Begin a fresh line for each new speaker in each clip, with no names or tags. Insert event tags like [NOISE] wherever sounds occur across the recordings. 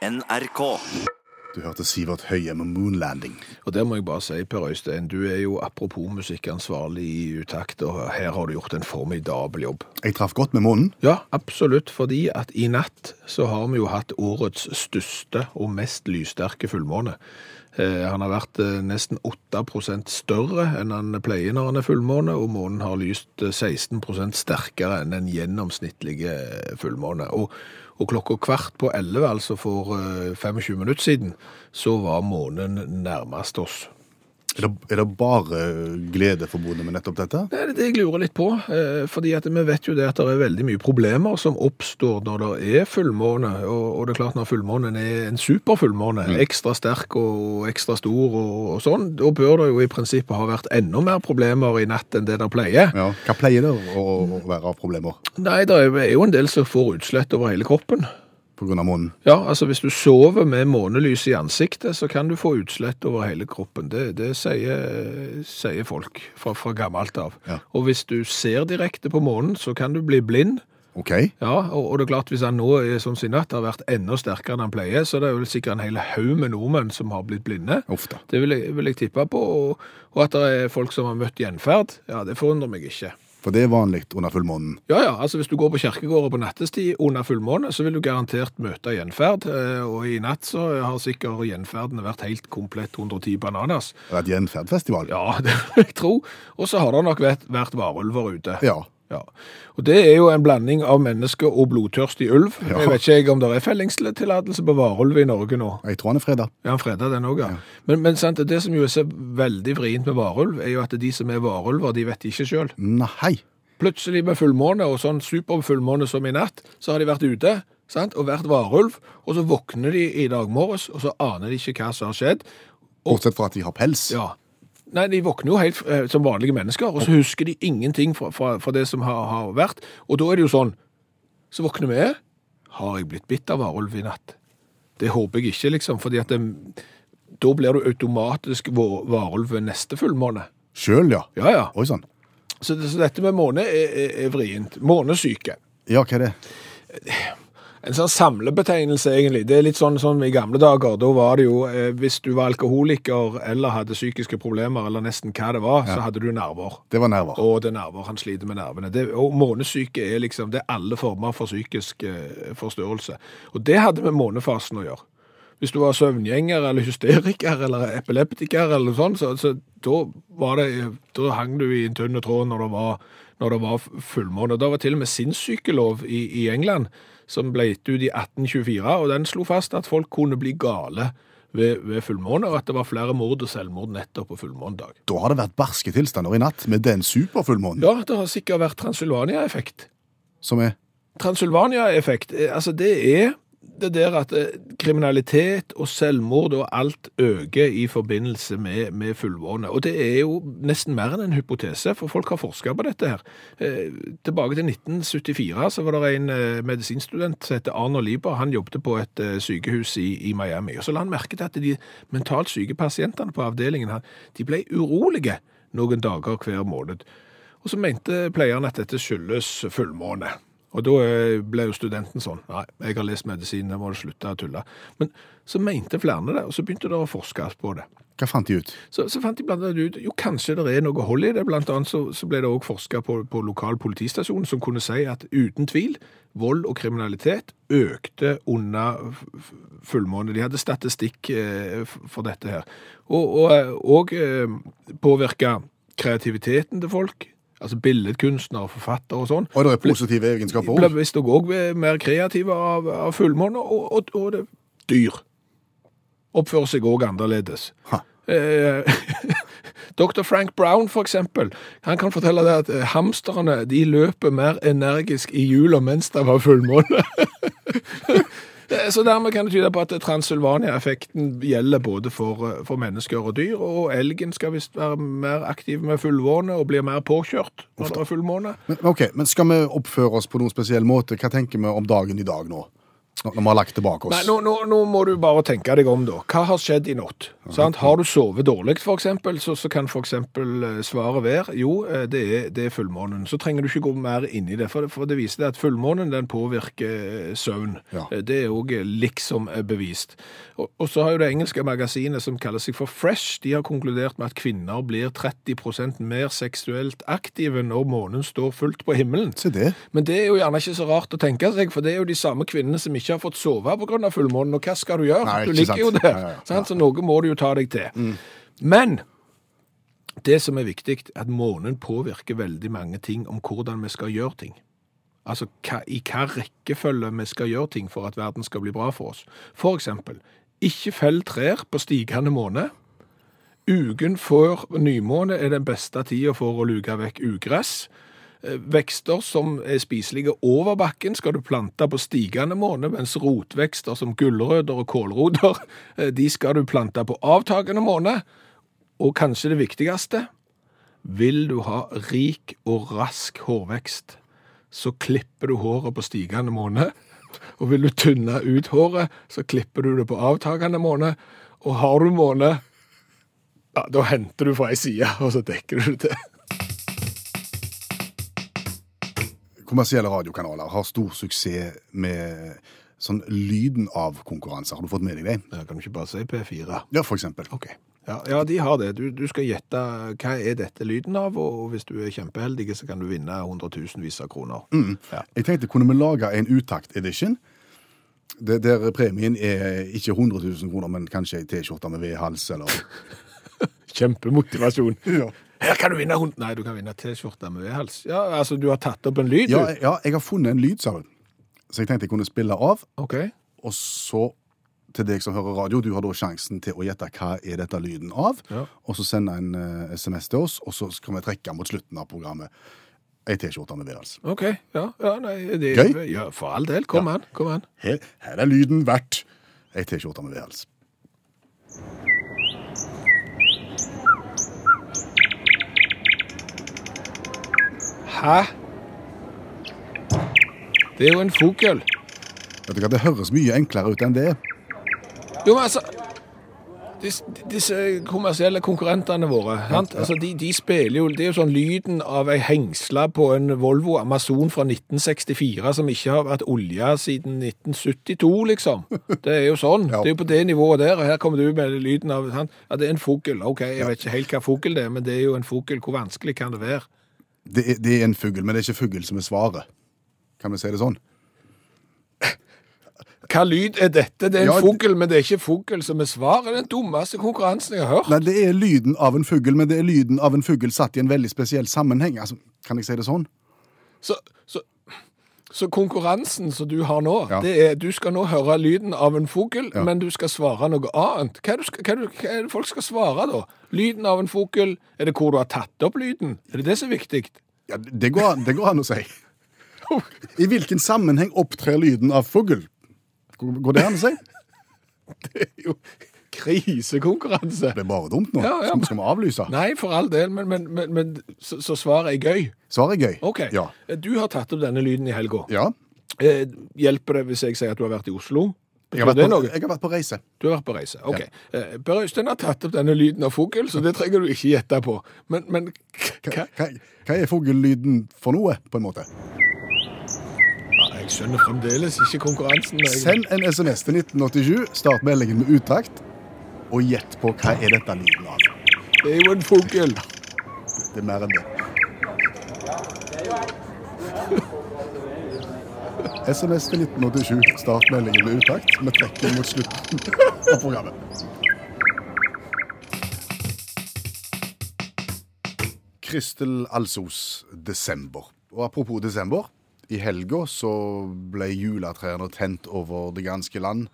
NRK.
Du hørte Sivert Høie med 'Moonlanding'.
Og der må jeg bare si, Per Øystein, du er jo apropos musikkansvarlig i Utakt, og her har du gjort en formidabel jobb.
Jeg traff godt med månen.
Ja, absolutt, fordi at i natt så har vi jo hatt årets største og mest lyssterke fullmåne. Eh, han har vært eh, nesten 8 større enn han pleier når han er fullmåne, og månen har lyst eh, 16% sterkere enn den gjennomsnittlig eh, fullmåne. Og, og klokka kvart på 11, altså for eh, 25 minutter siden, så var månen nærmest oss.
Er det, er det bare glede forbundet med nettopp dette?
Det er det jeg lurer litt på, eh, fordi at vi vet jo det at det er veldig mye problemer som oppstår når det er fullmåne, og, og det er klart når fullmånen er en superfullmåne, ekstra sterk og ekstra stor og, sånn, da bør det jo i prinsippet ha vært enda mer problemer i natt enn det det pleier.
Ja. Hva pleier det å være av problemer
Nei, det er jo en del som får utslett over hele kroppen.
Av månen?
Ja, altså hvis du sover med månelys i ansiktet, så kan du få utslett over hele kroppen. Det, det sier, sier folk fra, fra gammelt av.
Ja.
Og hvis du ser direkte på månen, så kan du bli blind.
OK.
Ja, og, og det er klart hvis han nå er sånn som sin natt har vært enda sterkere enn han pleier, så det er vel sikkert en hel haug med nordmenn som har blitt blinde.
Ofte.
Det vil jeg, vil jeg tippe på. Og, og at det er folk som har møtt gjenferd, ja, det forundrer meg ikke.
For det er vanlig under fullmånen.
Ja, ja, altså hvis du går på kirkegården på nattestid under fullmåne, så vil du garantert møte gjenferd, eh, og i natt så har sikkert gjenferdene vært helt komplett 110 bananas.
Det har et gjenferdfestival.
Ja, [LAUGHS] det vil jeg tro. Og så har det nok vært, vært varulver ute.
Ja.
Ja. Og det er jo en blanding av menneske og blodtørstig ulv.
Ja.
Jeg vet ikke om det er fellingstillatelse på varulv i Norge nå.
Jeg tror han er freda.
Ja, han freda den òg, ja. Men, men sant, det som jo er så veldig vrient med varulv, er jo at de som er varulver, de vet ikke sjøl.
Nei.
Plutselig med fullmåne og sånn superfullmåne som i natt, så har de vært ute sant? og vært varulv, og så våkner de i dag morges, og så aner de ikke hva som har skjedd.
Bortsett fra at de har pels.
Ja. Nei, de våkner jo helt eh, som vanlige mennesker, og så husker de ingenting fra, fra, fra det som har, har vært. Og da er det jo sånn, så våkner vi, har jeg blitt bitt av varulv i natt? Det håper jeg ikke, liksom, fordi at det, da blir du automatisk va- varulv ved neste fullmåne.
Sjøl, ja.
Ja, ja.
Oi sann.
Så, så dette med måne er, er, er vrient. Månesyke.
Ja, hva er det?
En sånn samlebetegnelse, egentlig. Det er litt sånn som i gamle dager. Da var det jo, eh, hvis du var alkoholiker eller hadde psykiske problemer, eller nesten hva det var, så hadde du nerver.
Det var nerver.
Og det er nerver. Han sliter med nervene. Det, og månesyke er liksom det er alle former for psykisk eh, forstørrelse. Og det hadde med månefasen å gjøre. Hvis du var søvngjenger eller hysteriker eller epileptiker eller sånt, så, så da, var det, da hang du i en tynn tråd når det var, når det var fullmåne. Da var til og med sinnssykelov i, i England, som ble gitt ut i 1824, og den slo fast at folk kunne bli gale ved, ved fullmåne, og at det var flere mord og selvmord nettopp på fullmånedag.
Da har det vært barske tilstander i natt med den superfullmånen
Ja, det har sikkert vært Transylvania-effekt.
som er
Transylvania-effekt, eh, altså det er det der at eh, kriminalitet og selvmord og alt øker i forbindelse med, med fullmåne. Og det er jo nesten mer enn en hypotese, for folk har forsket på dette her. Eh, tilbake til 1974 så var det en eh, medisinstudent som heter Arnold Lieber. Han jobbet på et eh, sykehus i, i Miami. Og så la han merke til at de mentalt syke pasientene på avdelingen han, de ble urolige noen dager hver måned. Og så mente pleieren at dette skyldes fullmåne. Og da eh, ble jo studenten sånn, nei, jeg har lest medisin, jeg må slutte å tulle. Men så mente flere det, og så begynte det å forskes på det.
Hva fant de ut?
Så, så fant de blant annet ut, jo kanskje det er noe hold i det, blant annet så, så ble det også forsket på, på lokal politistasjon som kunne si at uten tvil, vold og kriminalitet økte under fullmåne. De hadde statistikk eh, for dette her. Og, òg eh, eh, påvirka kreativiteten til folk, altså billedkunstnere, forfattere og sånn.
Og det er positive egenskaper òg.
visst òg mer kreative av, av fullmåne, og, og, og det, dyr oppfører seg òg annerledes. Eh, [LAUGHS] Dr. Frank Brown, for eksempel, han kan fortelle det at eh, hamsterne de løper mer energisk i jula mens det var fullmåne. [LAUGHS] Så dermed kan det tyde på at Transylvania-effekten gjelder både for, eh, for mennesker og dyr, og elgen skal visst være mer aktiv med fullmåne og blir mer påkjørt når det er fullmåne.
Men, ok, men skal vi oppføre oss på noen spesiell måte? Hva tenker vi om dagen i dag nå? Når vi har lagt tilbake oss.
Nei, nå, nå, nå må du bare tenke deg om, da. Hva har skjedd i natt? Sant? Har du sovet dårlig, f.eks., så, så kan f.eks. svaret være jo, eh, det er, det er fullmånen. Så trenger du ikke gå mer inn i det, for, det- for det viser det at fullmånen den påvirker eh, søvn.
Ja.
Eh, Det er òg liksom eh, bevist. Og, og så har jo det engelske magasinet som kaller seg for Fresh, de har konkludert med at kvinner blir 30% mer seksuelt aktive når månen står fullt på himmelen.
Se det.
Men det er jo gjerne ikke så rart å tenke seg, for det er jo de samme kvinnene som ikke har fått sove pga. fullmånen, og hva skal du gjøre?
Nei,
du
ikke
ligger
sant.
jo der,
Ja, ja, ja.
så noe må du jo ta deg til. Men det som er viktig, er at månen påvirker veldig mange ting om hvordan vi skal gjøre ting. Altså hva, i hva rekkefølge vi skal gjøre ting for at verden skal bli bra for oss. For eksempel, ikke fell trær på stigende måne. Uken før nymåne er den beste tida for å luke vekk ugress. Eh, Vekster som er spiselige over bakken skal du plante på stigende måne, mens rotvekster som gulrøtter og kålroter, [LAUGHS] eh, de skal du plante på avtagende måne. Og kanskje det viktigste, vil du ha rik og rask hårvekst, så klipper du håret på stigende måne. [LAUGHS] Og vil du tynne ut håret, så klipper du det på avtagende måne. Og har du måne, ja, da henter du fra ei side, [LAUGHS] og så dekker du det til.
Kommersielle radiokanaler har stor suksess med sånn lyden av konkurranser. Har du fått med deg det?
Ja, kan du ikke bare si P4?
Ja, for eksempel.
Ok. Ja, ja, de har det. Du, du skal gjette hva er dette lyden av, og hvis du er kjempeheldig, så kan du vinne hundretusenvis av kroner. Ja.
Jeg tenkte, kunne vi lage en utakt-edition? Der premien er ikke 100 000 kroner, men kanskje ei T-skjorte med V-hals, eller [LAUGHS]
Kjempemotivasjon.
ja.
Her kan du vinne hund... Nei, du kan vinne T-skjorte med V-hals. Ja, altså, du har tatt opp en lyd,
ja,
du.
ja, jeg har funnet en lyd, sa hun. Så jeg tenkte jeg kunne spille av,
Ok.
og så til deg som hører radio, du har da sjansen til å gjette hva er dette lyden av,
Ja.
og så sende en eh, SMS til oss, og så skal vi trekke mot slutten av programmet ei T-skjorte med V-hals.
Ok, ja, ja nei, det,
Gøy?
Ja, for all del. Kom an, kom an.
Her, her er lyden verdt ei T-skjorte med V-hals.
Hæ? Det er jo en fokøl.
Vet du hva, Det høres mye enklere ut enn det.
Jo, men altså Disse, disse kommersielle konkurrentene våre, sant? Altså, de, de spiller jo Det er jo sånn lyden av ei hengsle på en Volvo Amazon fra 1964 som ikke har vært olja siden 1972, liksom. Det er jo sånn. [LAUGHS]
Ja.
Det er jo på det nivået der, og her kommer du med lyden av sant? Ja, det er en fugl. OK, jeg vet ikke helt hva fugl det er, men det er jo en fugl. Hvor vanskelig kan det være?
Det er, det er en fugl, men det er ikke fugl som er svaret. Kan vi si det sånn?
Hva lyd er dette? Det er en
Ja,
fugl, men det er ikke fugl som er svaret. Det er den dummeste konkurransen jeg har hørt.
Nei, det er lyden av en fugl, men det er lyden av en fugl satt i en veldig spesiell sammenheng. Altså, kan jeg si det sånn?
Så, så, så konkurransen som du har nå,
Ja.
det er du skal nå høre lyden av en fugl,
Ja.
men du skal svare noe annet. Hva er, du hva, er du, hva er det folk skal svare da? Lyden av en fugl, er det hvor du har tatt opp lyden? Er det det som er viktig?
Ja, det går, det går an å si. I hvilken sammenheng opptrer lyden av fugl? Går det an å si? [LAUGHS]
Det er jo krisekonkurranse.
Det er bare dumt nå.
Ja, ja,
Skal, skal vi avlyse?
Nei, for all del, men, men, men, men så, så svaret er gøy.
Svaret er gøy.
Ok,
Ja.
du har tatt opp denne lyden i helga.
ja.
Eh, hjelper det hvis jeg sier at du har vært i Oslo?
Jeg, har på, jeg har vært på reise.
Du har vært på reise. Ok. Ja. Per Øystein har tatt opp denne lyden av fugl, så det trenger du ikke gjette på. Men, men
Hva,
hva?
er fuglelyden for noe, på en måte?
Jeg skjønner fremdeles ikke konkurransen. Jeg...
Send en SMS til 1987, start meldingen med utakt, og gjett på hva er dette lyden av.
Det er jo en fugl.
Det er mer enn det. SMS til 1987, start meldingen med utakt. Vi trekker mot slutten av programmet. Kristel Alsos, desember. Og apropos desember. I helga så ble juletrærne tent over det ganske land.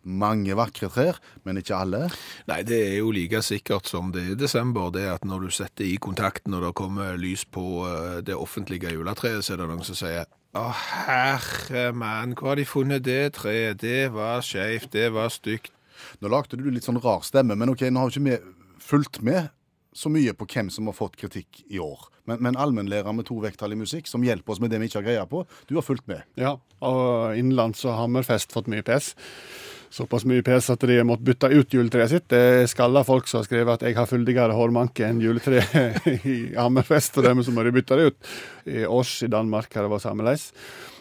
Mange vakre trær, men ikke alle.
Nei, det er jo like sikkert som det er desember, det at når du setter i kontakten og det kommer lys på eh, det offentlige juletreet, så er det noen som sier å, herre mann, hvor har de funnet det treet? Det var skeivt, det var stygt.
Nå lagde du litt sånn rar stemme, men ok, nå har jo ikke vi fulgt med så mye på hvem som har fått kritikk i år. Men, men allmennlærer med to vekttall i musikk, som hjelper oss med det vi ikke har greie på, du har fulgt med.
Ja, og innenlands og Hammerfest fått mye pes. Såpass mye pes at de har måttet bytte ut juletreet sitt. Det er skalla folk som har skrevet at jeg har fyldigere hårmanke enn juletreet [LAUGHS] i Hammerfest, og dermed så må de bytte det ut. I Års i Danmark har det vært sammeleis.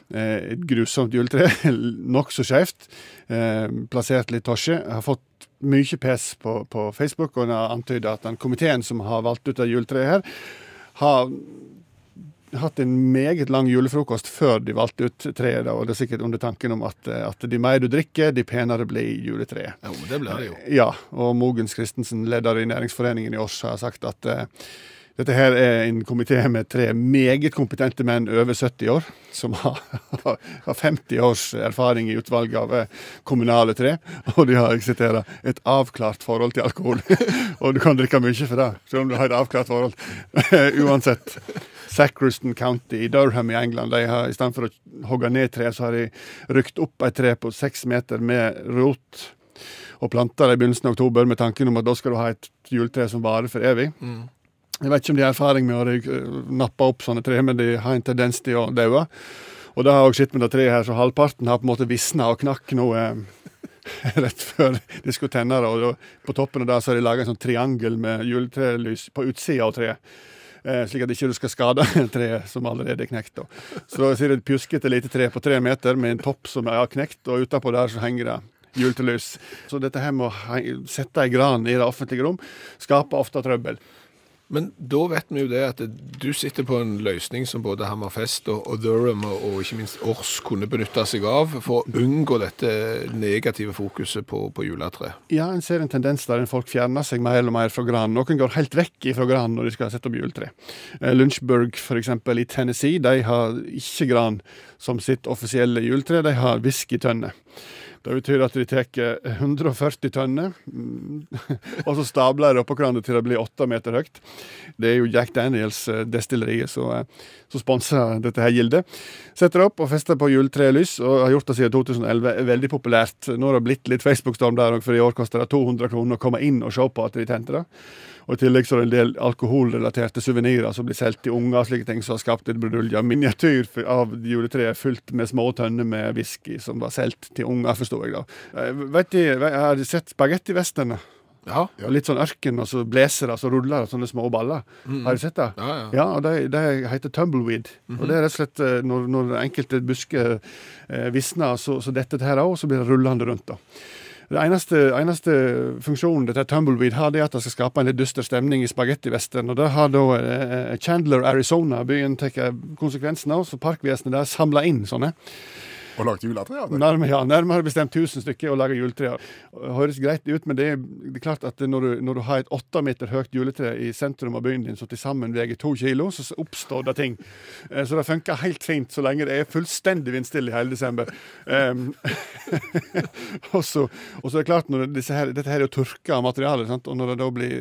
Eh, et grusomt juletre, [LAUGHS] nokså skeivt. Eh, plassert litt tosje. Har fått mye pes på, på Facebook, og har antyda at den komiteen som har valgt ut det juletreet her, har hatt en meget lang julefrokost før de valgte ut treet. og Det er sikkert under tanken om at, at de mer du drikker, de penere blir juletreet.
Jo, det blir det jo.
Ja, og Mogens Christensen, leder i Næringsforeningen i Ås, har sagt at uh, dette her er en komité med tre meget kompetente menn over 70 år, som har, [LAUGHS] har 50 års erfaring i utvalg av eh, kommunale tre. Og de har siterer, et avklart forhold til alkohol. [LAUGHS] og du kan drikke mye for det, selv om du har et avklart forhold. [LAUGHS] Uansett. Sacriston County i Durham i England, de har i stedet for å hogge ned tre, så har de rykt opp et tre på seks meter med rot og planta det i begynnelsen av oktober med tanken om at da skal du ha et juletre som varer for evig. Mm. Jeg vet ikke om de har erfaring med å nappe opp sånne tre, men de har en tendens til å daue. Og det har òg skjedd med det treet her, så halvparten har på en måte visna og knakk nå eh, [LAUGHS] rett før de skulle tenne det. Og på toppen av det så har de laga en sånn triangel med juletrelys på utsida av treet. Eh, slik at ikke skal skade [LAUGHS] treet som allerede er knekt. Da. Så ser det et pjuskete lite tre på tre meter med en topp som er knekt, og utapå der så henger det juletrelys. Så dette her med å sette ei gran i det offentlige rom skaper ofte trøbbel.
Men da vet vi jo det at du sitter på en løsning som både Hammerfest og, og Durham og, ikke minst Års kunne benytte seg av for å unngå dette negative fokuset på, på juletre.
Ja, en ser en tendens der folk fjerner seg mer og mer fra granen. Noen går helt vekk fra granen når de skal sette opp juletre. Lunchburg Lynchburg f.eks. i Tennessee de har ikke gran som sitt offisielle juletre, de har whiskytønner. Det betyr at de tar 140 tønner, og så stabler de oppå hverandre til det blir åtte meter høyt. Det er jo Jack Daniels-destilleriet eh, som sponser dette her gildet. Setter opp og fester på juletrelys, og har gjort det siden 2011. er Veldig populært. Nå har det blitt litt Facebook-storm der òg, for i år koster det 200 kroner å komme inn og se på at de tente det. Og I tillegg så er det en del alkoholrelaterte suvenirer som blir solgt til unger, slike ting som har skapt et brudulja miniatyr av juletreet fylt med små tønner med whisky som var solgt til unger, forstår jeg da. Eh, vet de, Har de sett spagettivestene?
Ja.
ja. Litt sånn ørken, og så blazere, så ruller det sånne små baller. Mm. Har du sett det?
Ja, ja.
ja og det, det heter tumbleweed. Mm -hmm. Og det er rett og slett eh, når, når enkelte busker eh, visner, så, så detter det her òg, så blir det rullende rundt. da. Det eneste, eneste funksjonen dette Tumbleweed har, det er at det skal skape en litt dyster stemning i spagettivesten, Og det har da eh, Chandler, Arizona, byen tatt konsekvensen av, så parkvesenet der samler inn sånne.
Og lagd juletre av det?
Nærme, ja, nærmere bestemt 1000 stykker og laga juletre. Høres greit ut, men det er, det er klart at når du, når du, har et åtte meter høyt juletre i sentrum av byen din som til sammen veier to kilo, så oppstår det ting. Eh, så det funker helt fint så lenge det er fullstendig vindstille i hele desember. Um, [LAUGHS] og, så, og, så, er det klart, når det, her, dette her er jo tørka materiale, sant? og når det da blir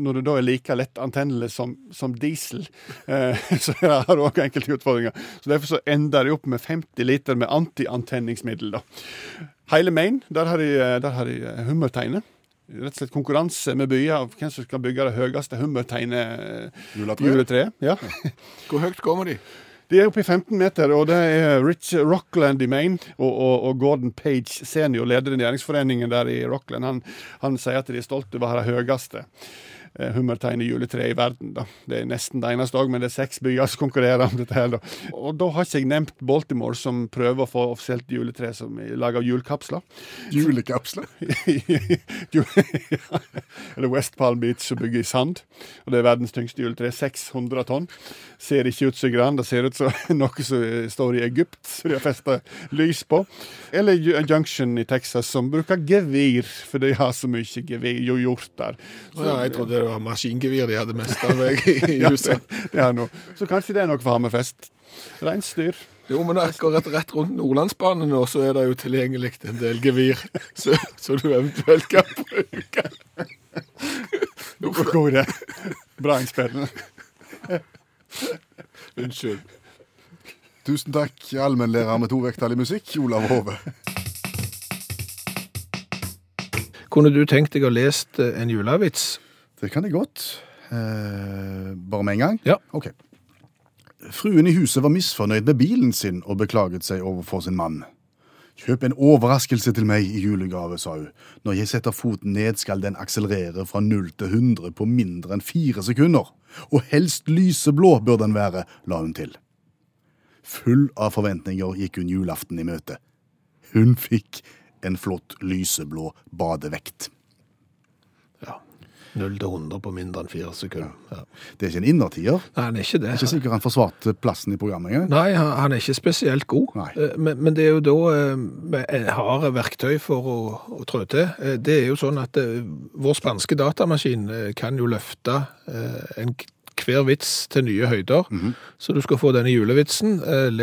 når det da er like lett antennelig som, som diesel, uh, [LAUGHS] så har det òg enkelte utfordringer. Så Derfor så ender det opp med 50 liter med antiantenningsmiddel. da. Hele Maine, der har de, der har de hummerteiner. Rett og slett konkurranse med byer av hvem som skal bygge det høyeste hummerteine-juletreet. Ja.
Hvor høyt kommer de?
De er oppe i 15 meter, og det er Rich Rockland i Maine. Og, og, og Gordon Page senior, leder i næringsforeningen der i Rockland, han, han sier at de er stolte over å ha det høyeste. Eh, hummertein i juletre i verden. Da. Det er nesten det eneste òg, men det er seks byer som konkurrerer om dette. her. Da. Og da har ikke jeg nevnt Baltimore, som prøver å få offisielt juletre som er laga av julekapsler.
Julekapsler? [LAUGHS]
Eller West Palm Beach, som bygger i sand. Og Det er verdens tyngste juletre. 600 tonn. Ser ikke ut som gran, det ser ut som [LAUGHS] noe som står i Egypt, som de har festa lys på. Eller Junction i Texas, som bruker gevir, for de har så mye gevir jo gjort der.
Så, ja, jeg trodde det var maskingevir de hadde mest av meg i [LAUGHS] huset.
ja, det er noe. Så kanskje det er noe for Hammerfest. Reinsdyr.
Jo, men akkurat rett rundt Nordlandsbanen nå, så er det jo tilgjengelig en del gevir så, så du eventuelt kan bruke.
God idé. Bra innspill.
Unnskyld.
Tusen takk, allmennlærer med to vekttall i musikk, Olav Hove.
Kunne du tenkt deg å lest en julavits?
Det kan jeg godt. Eh, bare med en gang?
Ja.
Ok. Fruen i huset var misfornøyd med bilen sin og beklaget seg overfor sin mann. Kjøp en overraskelse til meg i julegave, sa hun. Når jeg setter foten ned, skal den akselerere fra 0 til 100 på mindre enn fire sekunder. Og helst lyseblå bør den være, la hun til. Full av forventninger gikk hun julaften i møte. Hun fikk en flott lyseblå badevekt.
0 til 100 på mindre enn fire sekunder. Ja.
Det er ikke en innertier.
Nei, han er ikke det.
Ikke sikkert han forsvarte plassen i programmet engang.
Nei, han er ikke spesielt god. Eh, Men, men det er jo da eh, vi har verktøy for å, å trå til. Eh, Det er jo sånn at eh, vår spanske datamaskin eh, kan jo løfte eh, en hver vits til nye høyder. Så du skal få denne julevitsen. eh,